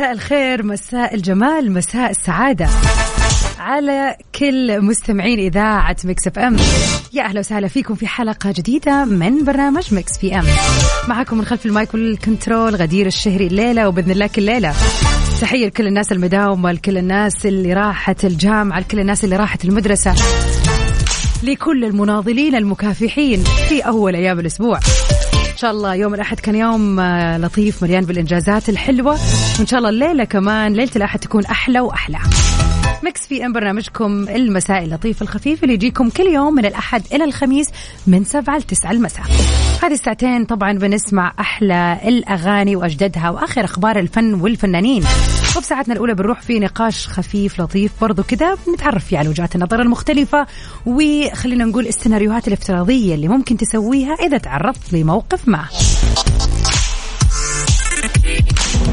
مساء الخير مساء الجمال مساء السعادة. على كل مستمعين إذاعة Mix FM يا أهلا وسهلا فيكم في حلقة جديدة من برنامج Mix PM. معكم من خلف المايك وال control غدير الشهري الليلة وبإذن الله كل ليلة. تحية لكل الناس المداومة لكل الناس اللي راحت الجامعة لكل الناس اللي راحت المدرسة. لكل المناضلين المكافحين في أول أيام الأسبوع. شاء الله يوم الأحد كان يوم آه، لطيف مليان بالإنجازات الحلوة. وإن شاء الله الليلة كمان ليلة الأحد تكون أحلى وأحلى. مكس في ام برنامجكم المسائي اللطيف الخفيف اللي يجيكم كل يوم من الأحد إلى الخميس من 7 ل 9 المساء. هذه الساعتين طبعا بنسمع أحلى الأغاني وأجددها وآخر أخبار الفن والفنانين. وبساعتنا الأولى بنروح في نقاش خفيف لطيف برضو كذا بنتعرف فيه على وجهات النظر المختلفة وخلينا نقول السيناريوهات الافتراضية اللي ممكن تسويها إذا تعرضت لموقف ما.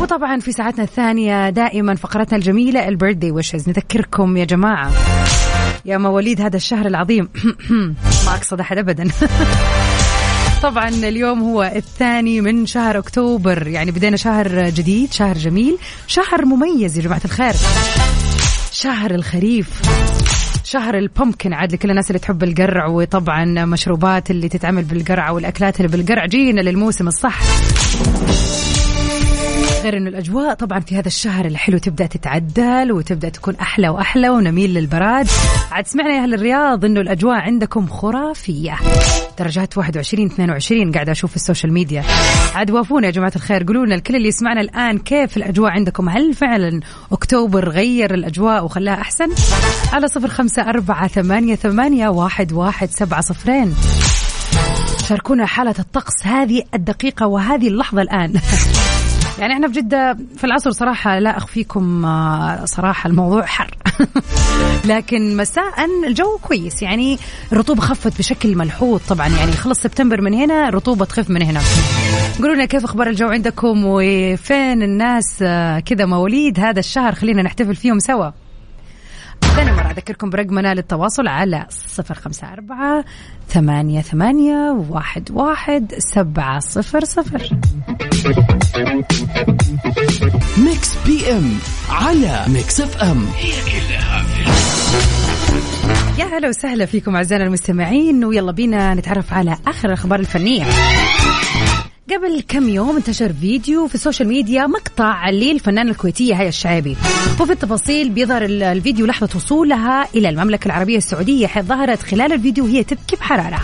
وطبعا في ساعتنا الثانية دائما فقرتنا الجميلة البيرثدي ويشز نذكركم يا جماعة. يا مواليد هذا الشهر العظيم. ما أقصد أحد أبدا. طبعا اليوم هو الثاني من شهر أكتوبر. يعني بدينا شهر جديد شهر جميل. شهر مميز يا جماعة الخير. شهر الخريف. شهر البمكن عاد لكل الناس اللي تحب القرع وطبعا مشروبات اللي تتعمل بالقرع والأكلات اللي بالقرع. جينا للموسم الصح. غير إنه الأجواء. طبعا في هذا الشهر الحلو تبدأ تتعدل وتبدأ تكون أحلى وأحلى ونميل للبراد. عاد سمعنا يا أهل الرياض إنه الأجواء عندكم خرافية. درجات 21 22 قاعدة أشوف في السوشيال ميديا. عاد وافونا يا جماعة الخير. قولوا لنا الكل اللي يسمعنا الآن كيف الأجواء عندكم. هل فعلا أكتوبر غير الأجواء وخلاها أحسن؟ على صفر خمسة أربعة ثمانية ثمانية واحد واحد سبعة صفرين. شاركونا حالة الطقس هذه الدقيقة وهذه اللحظة الآن. يعني إحنا في جدة في العصر صراحة لا أخفيكم آه، صراحة الموضوع حر. لكن مساء الجو كويس يعني الرطوبة خفت بشكل ملحوظ طبعا يعني خلص سبتمبر من هنا الرطوبة تخف من هنا. قولوا لنا كيف أخبار الجو عندكم وفين الناس آه، كذا مواليد هذا الشهر؟ خلينا نحتفل فيهم سوا. ثاني مرة أذكركم برقمنا للتواصل على صفر خمسة أربعة ثمانية ثمانية واحد واحد سبعة صفر صفر. Mix PM على Mix FM يا هلا وسهلا فيكم أعزائنا المستمعين ويلا بينا نتعرف على آخر الأخبار الفنية. قبل كم يوم انتشر فيديو في ال social media مقطع للفنانة الكويتية هيا الشعيبي. وفي التفاصيل بيظهر ال- الفيديو لحظة وصولها إلى المملكة العربية السعودية حيث ظهرت خلال الفيديو وهي تبكي بحرارة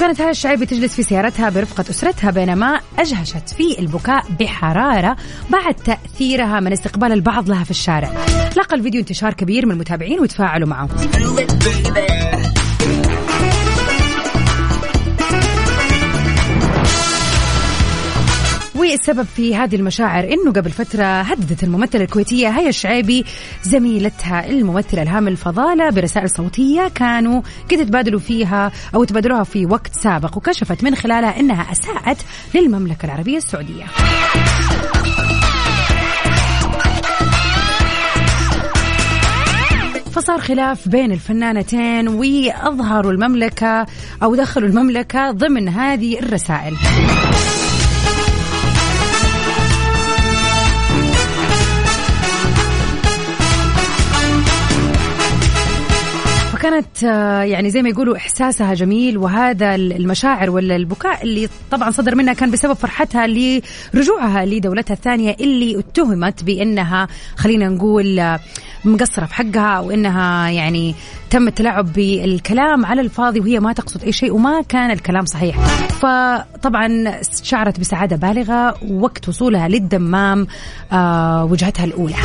وكانت هيا الشعيبي تجلس في سيارتها برفقة أسرتها بينما أجهشت في البكاء بحرارة بعد تأثيرها من استقبال البعض لها في الشارع. لقى الفيديو انتشار كبير من المتابعين وتفاعلوا معه. والسبب في هذه المشاعر إنه قبل فترة هددت الممثلة الكويتية هيا الشعيبي زميلتها الممثلة الهام الفضالة برسائل صوتية كانوا قد تبادلوا فيها أو تبادلوها في وقت سابق وكشفت من خلالها إنها أساءت للمملكة العربية السعودية. فصار خلاف بين الفنانتين وأظهروا المملكة أو دخلوا المملكة ضمن هذه الرسائل. فكانت آه، يعني زي ما يقولوا إحساسها جميل وهذا المشاعر ولا البكاء اللي طبعا صدر منها كان بسبب فرحتها لرجوعها لدولتها الثانية اللي اتهمت بأنها خلينا نقول آه، مقصرة في حقها أو أنها يعني تم التلاعب بالكلام على الفاضي وهي ما تقصد أي شيء وما كان الكلام صحيح. فطبعا شعرت بسعادة بالغة وقت وصولها للدمام آه وجهتها الأولى.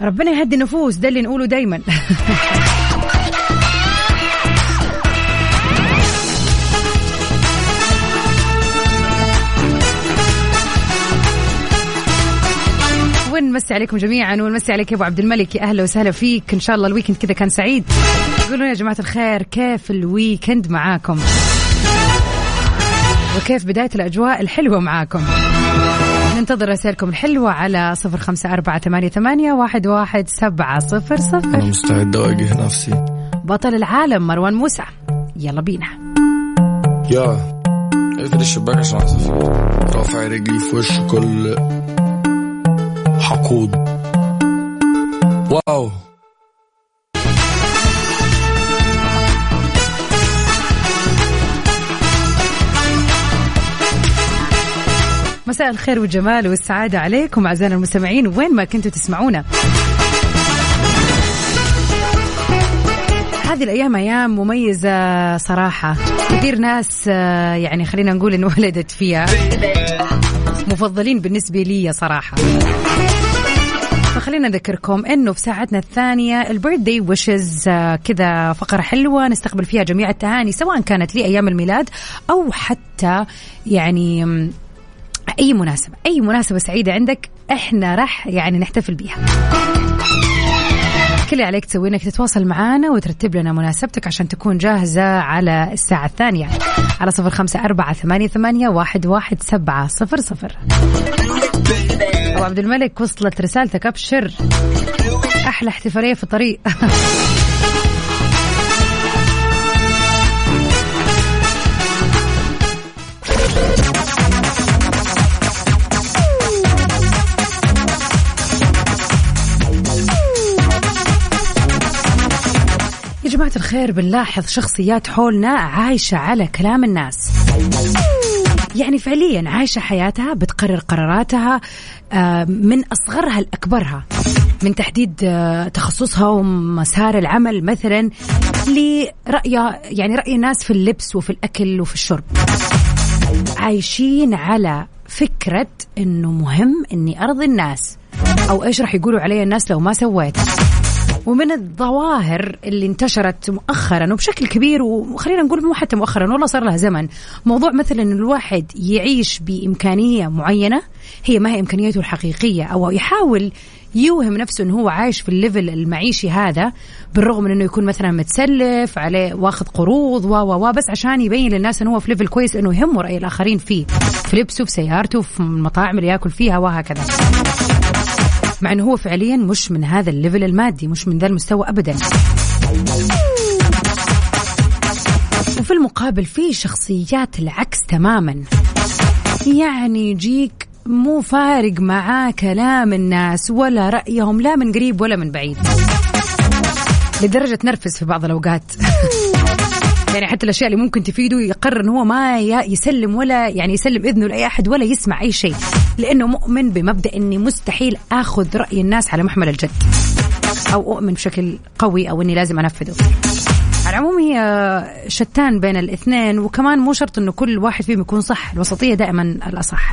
ربنا يهدي النفوس ده اللي نقوله دايما. ونمسي عليكم جميعا ونمسي عليك يا أبو عبد الملك يا أهلا وسهلا فيك. إن شاء الله ال weekend كذا كان سعيد. قولوا يا جماعة الخير كيف ال weekend معاكم؟ وكيف بداية الأجواء الحلوة معاكم؟ ننتظر رسائلكم الحلوة على صفر خمسة أربعة ثمانية, ثمانية واحد, واحد سبعة صفر صفر. أنا مستعد أواجه نفسي. بطل العالم مروان موسى. يلا بينا. يا اقفل الشباك عشان عصافير رافع رجلي في وش كل حقود. واو. مساء الخير والجمال والسعادة عليكم أعزائنا المستمعين وين ما كنتوا تسمعونا. هذه الأيام أيام مميزة صراحة. كثير ناس آه، يعني خلينا نقول إن ولدت فيها. مفضلين بالنسبة لي صراحة. فخلينا نذكركم إنه في ساعتنا الثانية البيرث داي ويشز كذا فقرة حلوة نستقبل فيها جميع التهاني سواء كانت لأيام الميلاد أو حتى يعني أي مناسبة أي مناسبة سعيدة عندك إحنا راح يعني نحتفل بيها. كل اللي عليك تسوي إنك تتواصل معنا وترتب لنا مناسبتك عشان تكون جاهزة على الساعة الثانية. على صفر خمسة أربعة ثمانية, ثمانية واحد, واحد سبعة صفر صفر. أبو عبد الملك وصلت رسالتك أبشر. أحلى احتفالية في الطريق. الخير بنلاحظ شخصيات حولنا عايشة على كلام الناس. يعني فعليا عايشة حياتها بتقرر قراراتها آه، من أصغرها لأكبرها. من تحديد آه، تخصصها ومسار العمل مثلا لرأي يعني رأي الناس في اللبس وفي الأكل وفي الشرب. عايشين على فكرة أنه مهم أني أرضي الناس. أو إيش راح يقولوا علي الناس لو ما سويت. ومن الظواهر اللي انتشرت مؤخرا وبشكل كبير وخلينا نقول مو حتى مؤخرا والله صار لها زمن موضوع مثلا الواحد يعيش بإمكانية معينة هي ما هي امكانيته الحقيقية أو يحاول يوهم نفسه إنه هو عايش في ال level المعيشي هذا بالرغم من إنه يكون مثلا متسلف عليه واخذ قروض و و بس عشان يبين للناس إنه هو في level كويس إنه يهمه رأي الآخرين فيه في لبسه في سيارته في المطاعم اللي يأكل فيها وهكذا. مع إنه هو فعليا مش من هذا ال level المادي مش من ذا المستوى ابدا. وفي المقابل في شخصيات العكس تماما. يعني يجيك مو فارق معاه كلام الناس ولا رأيهم لا من قريب ولا من بعيد. لدرجة تنرفز في بعض الأوقات. يعني حتى الأشياء اللي ممكن تفيده يقرر انه هو ما يسلم ولا يعني يسلم إذنه لأي أحد ولا يسمع أي شيء. لأنه مؤمن بمبدأ إني مستحيل آخذ رأي الناس على محمل الجد. أو أؤمن بشكل قوي أو إني لازم أنفذه. على العموم هي شتان بين الاثنين وكمان مو شرط إنه كل واحد فيهم يكون صح. الوسطية دائما الأصح.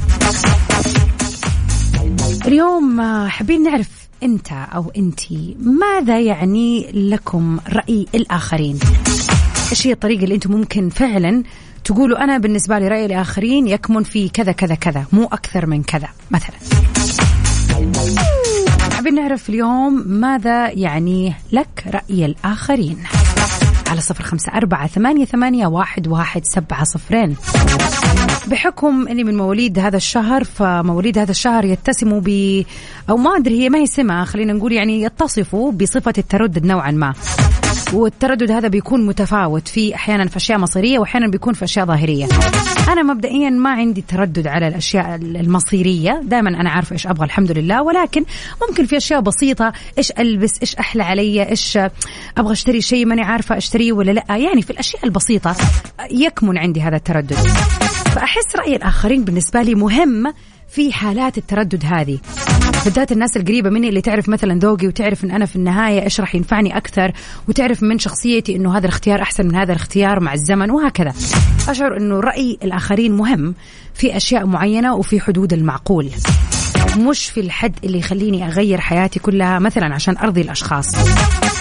اليوم حابين نعرف أنت أو أنتي ماذا يعني لكم رأي الآخرين؟ إيش هي الطريقة اللي أنتم ممكن فعلا تقولوا أنا بالنسبة لي رأي الآخرين يكمن في كذا كذا كذا مو أكثر من كذا مثلا. حابين نعرف اليوم ماذا يعني لك رأي الآخرين؟ على صفر خمسة أربعة ثمانية, ثمانية واحد, واحد سبعة صفرين. بحكم أني من مواليد هذا الشهر فمواليد هذا الشهر يتسموا ب أو ما أدري هي ما هي سمة خلينا نقول يعني يتصفوا بصفة التردد نوعا ما. والتردد هذا بيكون متفاوت في أحيانا في اشياء مصيرية وأحيانا بيكون في اشياء ظاهرية. أنا مبدئيا ما عندي تردد على الأشياء المصيرية. دائما أنا عارفه إيش أبغى الحمد لله ولكن ممكن في أشياء بسيطة إيش ألبس إيش أحلى علي إيش أبغى أشتري شيء ماني عارفة أشتريه ولا لأ. يعني في الأشياء البسيطة يكمن عندي هذا التردد. فأحس رأي الآخرين بالنسبة لي مهم في حالات التردد هذه. بالذات الناس القريبة مني اللي تعرف مثلا ذوقي وتعرف إن أنا في النهاية إيش راح ينفعني أكثر وتعرف من شخصيتي إنه هذا الاختيار أحسن من هذا الاختيار مع الزمن وهكذا. أشعر إنه رأي الآخرين مهم في أشياء معينة وفي حدود المعقول. مش في الحد اللي يخليني أغير حياتي كلها مثلا عشان أرضي الأشخاص.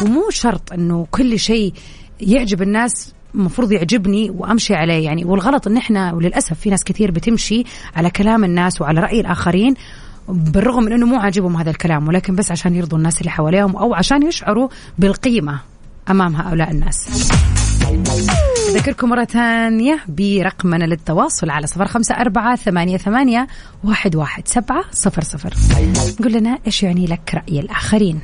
ومو شرط إنه كل شيء يعجب الناس المفروض يعجبني وأمشي عليه يعني. والغلط إن إحنا وللأسف في ناس كثير بتمشي على كلام الناس وعلى رأي الآخرين بالرغم من إنه مو عاجبهم هذا الكلام ولكن بس عشان يرضوا الناس اللي حواليهم أو عشان يشعروا بالقيمة أمام هؤلاء الناس. أذكركم مرة ثانية برقمنا للتواصل على صفر خمسة أربعة ثمانية, ثمانية واحد, واحد سبعة صفر صفر. قل لنا إيش يعني لك رأي الآخرين؟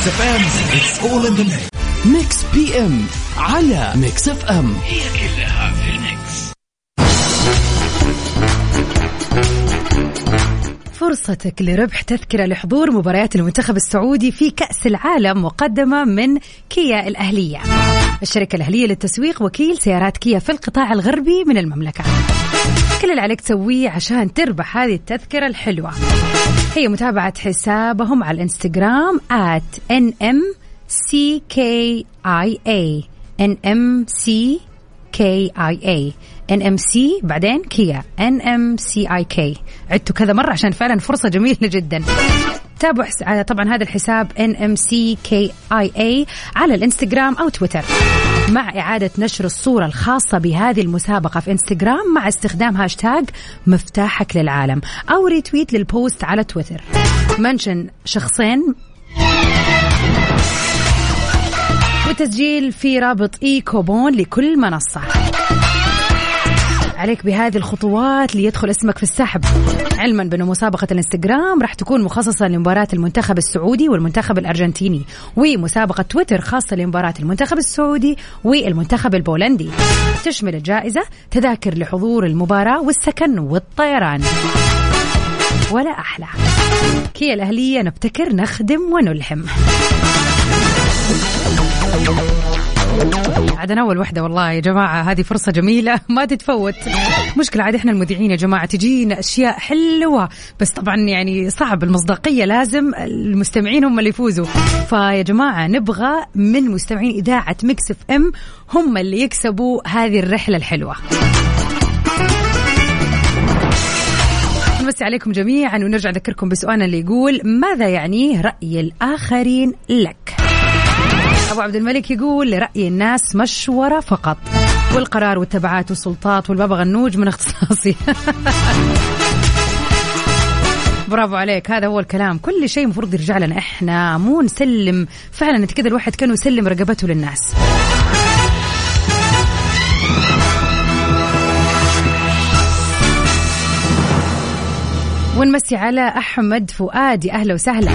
Mix FM it's all in the mix Mix PM على Mix FM هي كلها في ال mix. فرصتك لربح تذكرة لحضور مباريات المنتخب السعودي في كأس العالم مقدمة من كيا الأهلية. الشركة الأهلية للتسويق وكيل سيارات كيا في القطاع الغربي من المملكة. كل اللي عليك تسويه عشان تربح هذه التذكرة الحلوة. هي متابعة حسابهم على الإنستغرام at nmckia nmckia NMC بعدين كيا NMCIK عدته كذا مرة عشان فعلا فرصة جميلة جدا. تابعوا طبعا هذا الحساب NMCKIA على الإنستغرام أو تويتر. مع إعادة نشر الصورة الخاصة بهذه المسابقة في إنستغرام مع استخدام هاشتاج مفتاحك للعالم أو ريتويت للبوست على تويتر. منشن شخصين. وتسجيل في رابط اي كوبون لكل منصة. عليك بهذه الخطوات ليدخل اسمك في السحب. علما بأن مسابقة الإنستغرام راح تكون مخصصة لمباراة المنتخب السعودي والمنتخب الأرجنتيني ومسابقة تويتر خاصة لمباراة المنتخب السعودي والمنتخب البولندي. تشمل الجائزة تذاكر لحضور المباراة والسكن والطيران. ولا أحلى. كيا الأهلية نبتكر نخدم ونلهم. عاد أنا اول وحدة والله يا جماعة هذه فرصة جميلة ما تتفوت. مشكلة عاد إحنا المذيعين يا جماعة تجينا أشياء حلوة بس طبعا يعني صعب المصداقية لازم المستمعين هم اللي يفوزوا. فيا جماعة نبغى من مستمعين إذاعة Mix FM هم اللي يكسبوا هذه الرحلة الحلوة. نمسي عليكم جميعا ونرجع نذكركم بسؤالنا اللي يقول ماذا يعني رأي الآخرين لك؟ أبو عبد الملك يقول لرأي الناس مشورة فقط. والقرار والتبعات والسلطات والبابا غنوج من اختصاصي. برافو عليك. هذا هو الكلام. كل شيء المفروض يرجع لنا إحنا. مو نسلم. فعلا كذا الواحد كأنه يسلم رقبته للناس. ونمسي على أحمد فؤاد يا أهلا وسهلا.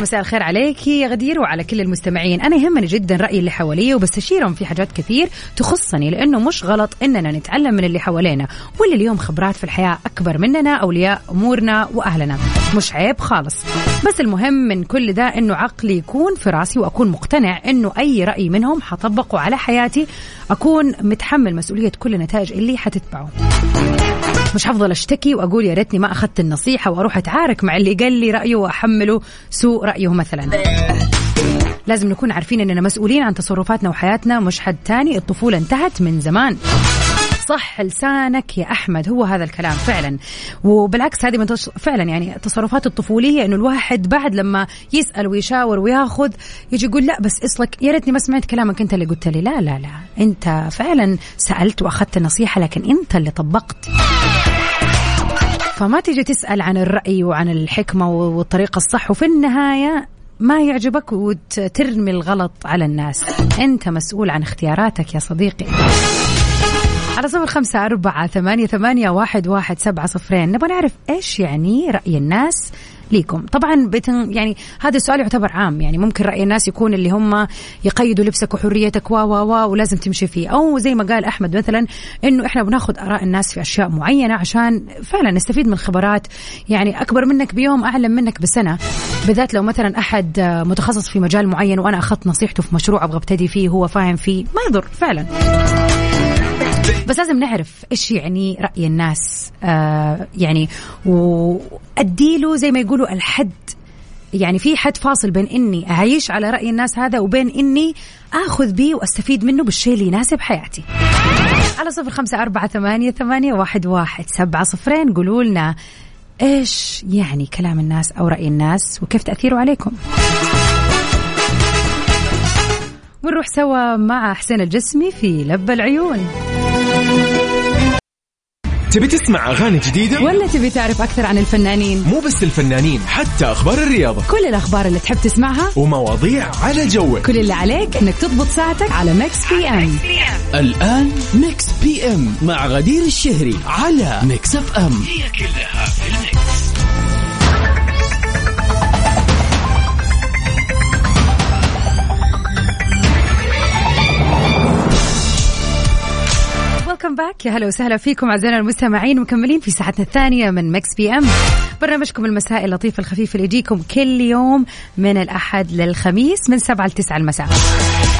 ومساء الخير عليك يا غدير وعلى كل المستمعين. أنا يهمني جدا رايي اللي حواليا وبستشيرهم في حاجات كثير تخصني لأنه مش غلط إننا نتعلم من اللي حوالينا واللي اليوم خبرات في الحياة أكبر مننا أولياء أمورنا وأهلنا. مش عيب خالص. بس المهم من كل ده إنه عقلي يكون في رأسي وأكون مقتنع إنه أي رأي منهم حطبقه على حياتي أكون متحمل مسؤولية كل النتائج اللي حتتبعه. مش حفضل أشتكي وأقول يا ريتني ما أخذت النصيحة وأروح أتعارك مع اللي قال لي رأيه وأحمله سوء رأيه مثلا. لازم نكون عارفين إننا مسؤولين عن تصرفاتنا وحياتنا. مش حد تاني الطفولة انتهت من زمان. صح لسانك يا أحمد. هو هذا الكلام فعلا. وبالعكس هذه من تص... فعلا يعني التصرفات الطفولية إنه الواحد بعد لما يسأل ويشاور وياخذ يجي يقول لا بس اصلك يا ريتني ما سمعت كلامك. أنت اللي قلت لي لا لا لا. أنت فعلا سألت وأخذت النصيحه لكن أنت اللي طبقت. فما تيجي تسأل عن الرأي وعن الحكمة والطريقة الصح وفي النهاية ما يعجبك وترمي الغلط على الناس. أنت مسؤول عن اختياراتك يا صديقي. على صفر خمسة أربعة ثمانية, ثمانية واحد, واحد سبعة صفرين. نبغى نعرف إيش يعني رأي الناس ليكم. طبعا بتن يعني هذا السؤال يعتبر عام. يعني ممكن رأي الناس يكون اللي هم يقيدوا لبسك وحريتك و و و ولازم تمشي فيه. أو زي ما قال أحمد مثلا إنه إحنا بناخذ آراء الناس في أشياء معينة عشان فعلا نستفيد من خبرات. يعني أكبر منك بيوم أعلم منك بسنة. بالذات لو مثلا أحد متخصص في مجال معين وأنا أخذت نصيحته في مشروع أبغى أبتدي فيه هو فاهم فيه. ما يضر فعلا. بس لازم نعرف إيش يعني رأي الناس آه يعني وأديله زي ما يقولوا الحد. يعني في حد فاصل بين إني أعيش على رأي الناس هذا وبين إني آخذ بيه وأستفيد منه بالشيء اللي يناسب حياتي. على صفر خمسة أربعة ثمانية, ثمانية واحد, واحد. سبعة صفرين. قولوا لنا إيش يعني كلام الناس أو رأي الناس وكيف تأثيره عليكم. ونروح سوا مع حسين الجسمي في لب العيون تبي تسمع أغاني جديدة؟ ولا تبي تعرف أكثر عن الفنانين؟ مو بس الفنانين حتى أخبار الرياضة كل الأخبار اللي تحب تسمعها ومواضيع على ذوقك كل اللي عليك إنك تضبط ساعتك على Mix PM الآن Mix PM مع غدير الشهري على Mix FM هي كلها في ال mix. welcome back يا هلا وسهلا فيكم أعزائنا المستمعين. مكملين في ساعتنا الثانية من Mix PM. برنامجكم المسائي اللطيف الخفيف اللي يجيكم كل يوم من الأحد للخميس من 7 ل 9 المساء.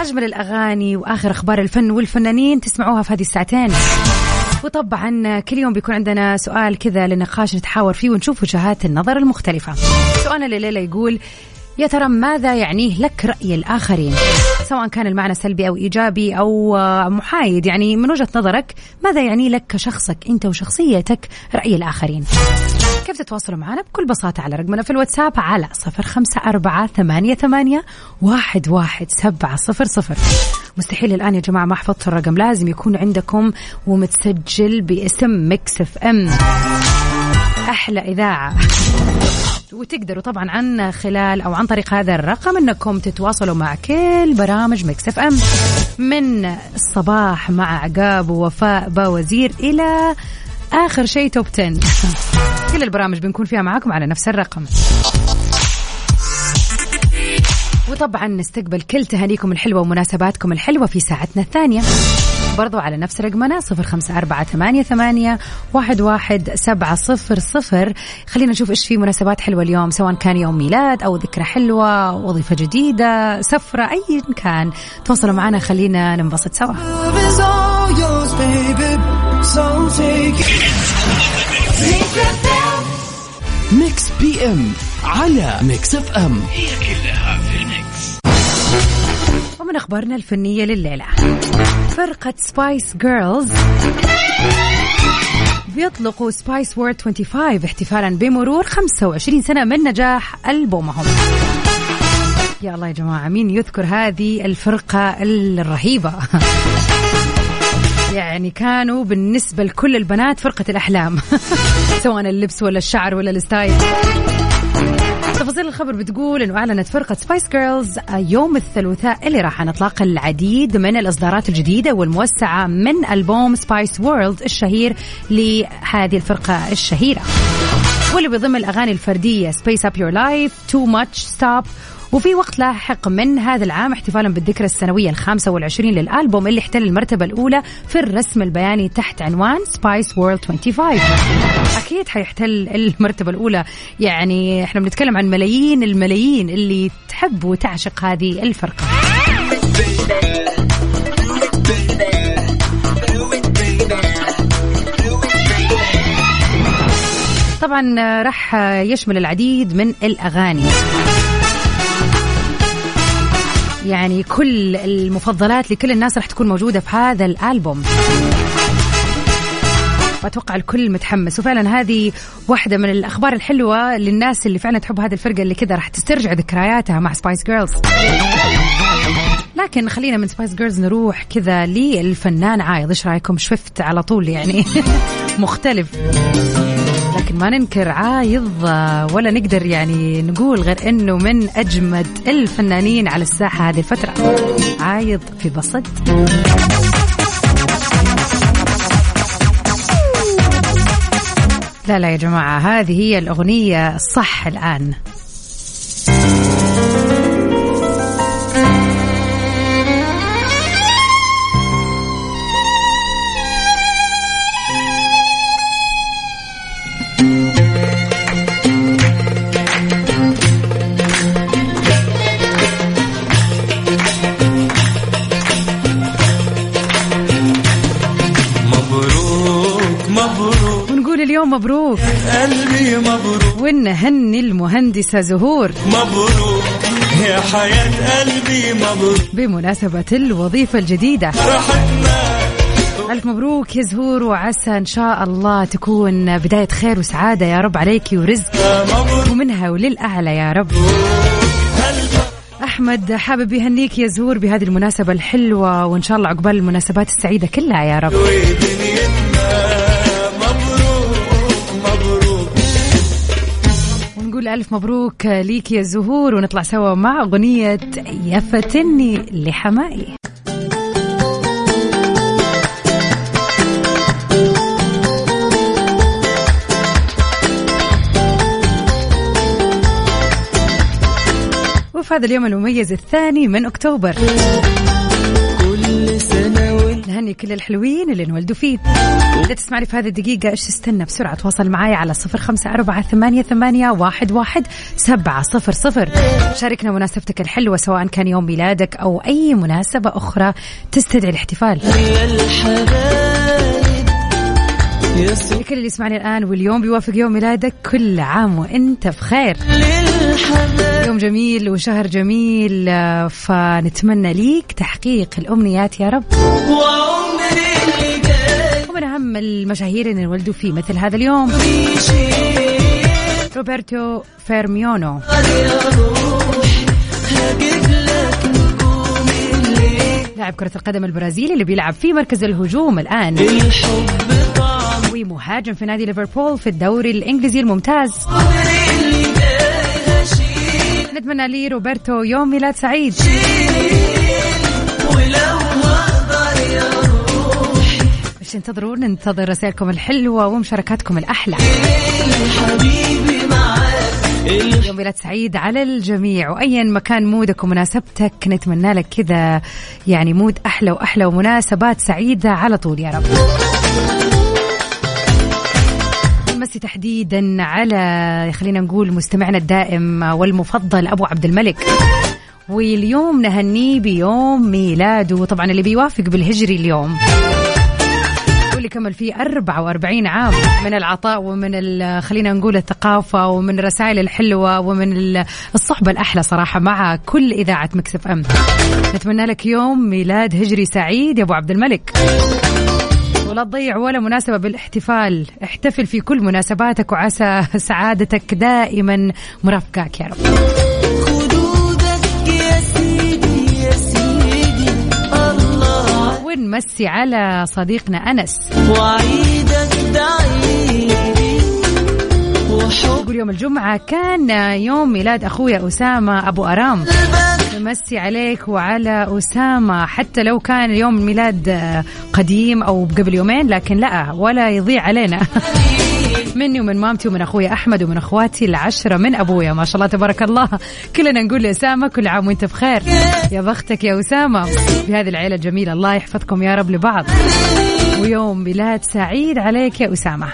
أجمل الأغاني وآخر أخبار الفن والفنانين تسمعوها في هذه الساعتين. وطبعا كل يوم بيكون عندنا سؤال كذا للنقاش نتحاور فيه ونشوف وجهات النظر المختلفة. سؤالنا الليلة يقول يا ترى ماذا يعنيه لك رأي الآخرين؟ سواء كان المعنى سلبي أو إيجابي أو محايد يعني من وجهة نظرك ماذا يعني لك كشخصك أنت وشخصيتك رأي الآخرين؟ كيف تتواصلوا معنا؟ بكل بساطة على رقمنا في الواتساب على صفر خمسة أربعة ثمانية, ثمانية واحد, واحد سبعة صفر صفر. مستحيل الآن يا جماعة ما حفظت الرقم لازم يكون عندكم ومتسجل باسم Mix FM. أحلى إذاعة. وتقدروا طبعا عن خلال أو عن طريق هذا الرقم إنكم تتواصلوا مع كل برامج Mix FM. من الصباح مع عقاب ووفاء باوزير إلى آخر شيء Top 10 كل البرامج بنكون فيها معاكم على نفس الرقم. وطبعا نستقبل كل تهانيكم الحلوة ومناسباتكم الحلوة في ساعتنا الثانية. برضو على نفس رقمنا صفر خمسة أربعة ثمانية, ثمانية واحد, واحد سبعة صفر صفر. خلينا نشوف إيش في مناسبات حلوة اليوم سواء كان يوم ميلاد أو ذكرى حلوة وظيفة جديدة سفرة أي كان. تواصلوا معنا خلينا ننبسط سوا. Mix PM على Mix FM هي كلها في ال mix. ومن أخبارنا الفنية لليلة. فرقة Spice Girls بيطلقوا Spice World 25 احتفالا بمرور 25 سنة من نجاح ألبومهم. يا الله يا جماعة مين يذكر هذه الفرقة الرهيبة؟ يعني كانوا بالنسبة لكل البنات فرقة الأحلام سواء اللبس ولا الشعر ولا ال style. تفاصيل الخبر بتقول إنه أعلنت فرقة Spice Girls يوم الثلاثاء اللي راح عن إطلاق العديد من الإصدارات الجديدة والموسعة من ألبوم Spice World الشهير لهذه الفرقة الشهيرة. واللي بيضم الأغاني الفردية Spice Up Your Life Too Much Stop وفي وقت لاحق من هذا العام احتفالا بالذكرى السنوية الخامسة والعشرين للألبوم اللي احتل المرتبة الأولى في الرسم البياني تحت عنوان سبايس وورلد 25 أكيد حيحتل المرتبة الأولى. يعني إحنا بنتكلم عن ملايين الملايين اللي تحب وتعشق هذه الفرقة. طبعا راح يشمل العديد من الأغاني. يعني كل المفضلات لكل الناس راح تكون موجودة في هذا الألبوم. واتوقع الكل متحمس. وفعلا هذه واحدة من الأخبار الحلوة للناس اللي فعلا تحب هذه الفرقة اللي كذا راح تسترجع ذكرياتها مع سبايس جيرلز لكن خلينا من سبايس جيرلز نروح كذا للفنان عايض. إيش رأيكم؟ شفت على طول يعني. مختلف. لكن ما ننكر عايض ولا نقدر يعني نقول غير إنه من أجمد الفنانين على الساحة هذه الفترة. عايض في بسط. لا لا يا جماعة هذه هي الأغنية الصح الآن. مبروك. قلبي مبروك. ونهني المهندسة زهور. مبروك. يا حياة قلبي مبروك. بمناسبة الوظيفة الجديدة. راحتنا ألف مبروك يا زهور وعسى إن شاء الله تكون بداية خير وسعادة يا رب عليك ورزق. ومنها وللأعلى يا رب. أحمد حابب يهنيك يا زهور بهذه المناسبة الحلوة وإن شاء الله عقبال المناسبات السعيدة كلها يا رب. ونقول ألف مبروك ليك يا زهور ونطلع سوا مع أغنية يفتني لحمائي وفي هذا اليوم المميز الثاني من أكتوبر. نهني كل الحلوين اللي انولدوا فيه. إذا تسمعني في هذه الدقيقة إيش تستنى؟ بسرعة تواصل معي على صفر خمسة أربعة ثمانية, ثمانية واحد, واحد سبعة صفر صفر. شاركنا مناسبتك الحلوة سواء كان يوم ميلادك أو أي مناسبة أخرى تستدعي الاحتفال. لكل اللي يسمعني الآن واليوم بيوافق يوم ميلادك كل عام وأنت بخير. للحبايب جميل وشهر جميل آه، فنتمنى ليك تحقيق الأمنيات يا رب. ومن أهم المشاهير اللي انولدوا فيه مثل هذا اليوم روبرتو فيرمينو. لاعب كرة القدم البرازيلي اللي بيلعب في مركز الهجوم الآن. ومهاجم في نادي ليفربول في الدوري الإنجليزي الممتاز. نتمنى لي روبرتو يوم ميلاد سعيد. مش انتظروا ننتظر رسائلكم الحلوة ومشاركاتكم الأحلى. يوم ميلاد سعيد على الجميع. وايا مكان مودك ومناسبتك نتمنى لك كذا يعني مود أحلى وأحلى ومناسبات سعيدة على طول يا رب. نمسي تحديدا على خلينا نقول مستمعنا الدائم والمفضل أبو عبد الملك. واليوم نهنيه بيوم ميلاده. طبعا اللي بيوافق بالهجري اليوم. واللي كمل فيه 44 عام من العطاء ومن خلينا نقول الثقافة ومن الرسائل الحلوة ومن ال- الصحبة الأحلى صراحة مع كل إذاعة مكسف أم. نتمنى لك يوم ميلاد هجري سعيد يا أبو عبد الملك. ولا تضيع ولا مناسبة بالاحتفال. احتفل في كل مناسباتك وعسى سعادتك دائما مرافقاك يا رب. خدودك يا سيدي يا سيدي. الله. ونمسي على صديقنا أنس؟ وعيدك دعيلي يقول يوم الجمعة كان يوم ميلاد أخويا أسامة أبو أرام. نمسي عليك وعلى أسامة. حتى لو كان يوم الميلاد قديم أو قبل يومين لكن لا ولا يضيع علينا. مني ومن مامتي ومن أخويا أحمد ومن أخواتي العشرة من أبويا. ما شاء الله تبارك الله. كلنا نقول لأسامة كل عام وأنت بخير. يا بختك يا أسامة. بهذه العيلة الجميلة. الله يحفظكم يا رب لبعض. ويوم ميلاد سعيد عليك يا أسامة.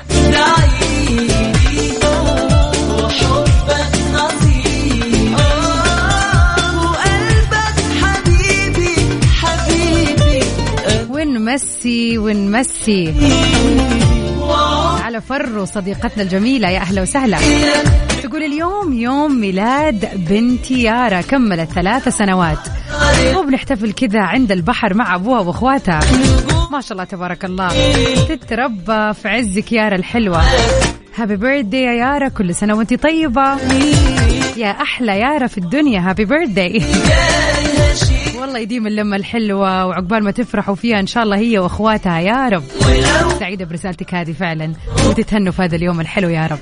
ونمسي ونمسي. على فر صديقتنا الجميلة يا أهلا وسهلا. تقول اليوم يوم ميلاد بنتي يارا كملت ثلاث سنوات. وبنحتفل كذا عند البحر مع أبوها وأخواتها. ما شاء الله تبارك الله. تتربى في عزك يارا الحلوة. هابي بيرثدي يا يارا كل سنة وانت طيبة. يا أحلى يارا في الدنيا هابي بيرثدي والله يديم اللمة الحلوة وعقبال ما تفرحوا فيها إن شاء الله هي وأخواتها يا رب. سعيدة برسالتك هذه فعلا. وتتهنوا في هذا اليوم الحلو يا رب.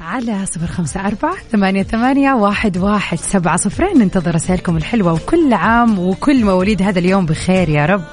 على صفر خمسة أربعة ثمانية, ثمانية واحد, واحد سبعة صفرين ننتظر رسائلكم الحلوة وكل عام وكل مواليد هذا اليوم بخير يا رب.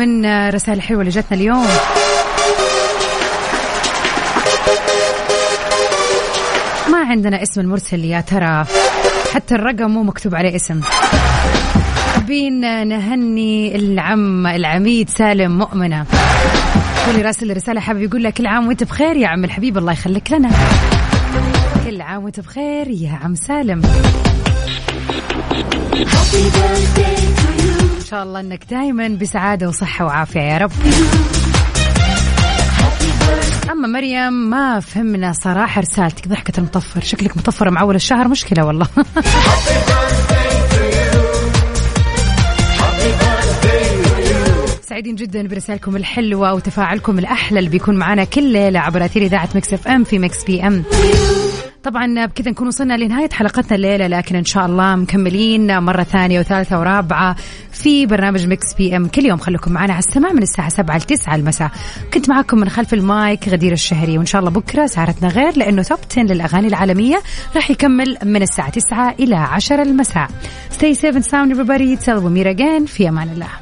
من رسائل الحلوة اللي جاتنا اليوم. ما عندنا اسم المرسل يا ترى. حتى الرقم مو مكتوب عليه اسم. حابين نهني العم العميد سالم مؤمنة. كل راسل رسالة حابب يقول لك كل عام وانت بخير يا عم الحبيب الله يخليك لنا. كل عام وانت بخير يا عم سالم. شاء الله إنك دائما بسعادة وصحة وعافية يا رب. أما مريم ما فهمنا صراحة رسالتك ضحكة المطفر. شكلك مطفرة مع أول الشهر مشكلة والله. سعيدين جدا برسائلكم الحلوة وتفاعلكم الأحلى اللي بيكون معنا كل ليلة عبر أثير إذاعة Mix FM في Mix PM. طبعا بكذا نكون وصلنا لنهاية حلقتنا الليلة لكن إن شاء الله مكملين مرة ثانية وثالثة ورابعة في برنامج Mix PM. كل يوم خليكم معنا على السماع من الساعة 7 ل 9 المساء. كنت معكم من خلف المايك غدير الشهري وإن شاء الله بكرة سهرتنا غير لأنه top 10 للأغاني العالمية راح يكمل من الساعة 9 إلى 10 المساء. Stay safe and sound everybody. Tell me again. في أمان الله.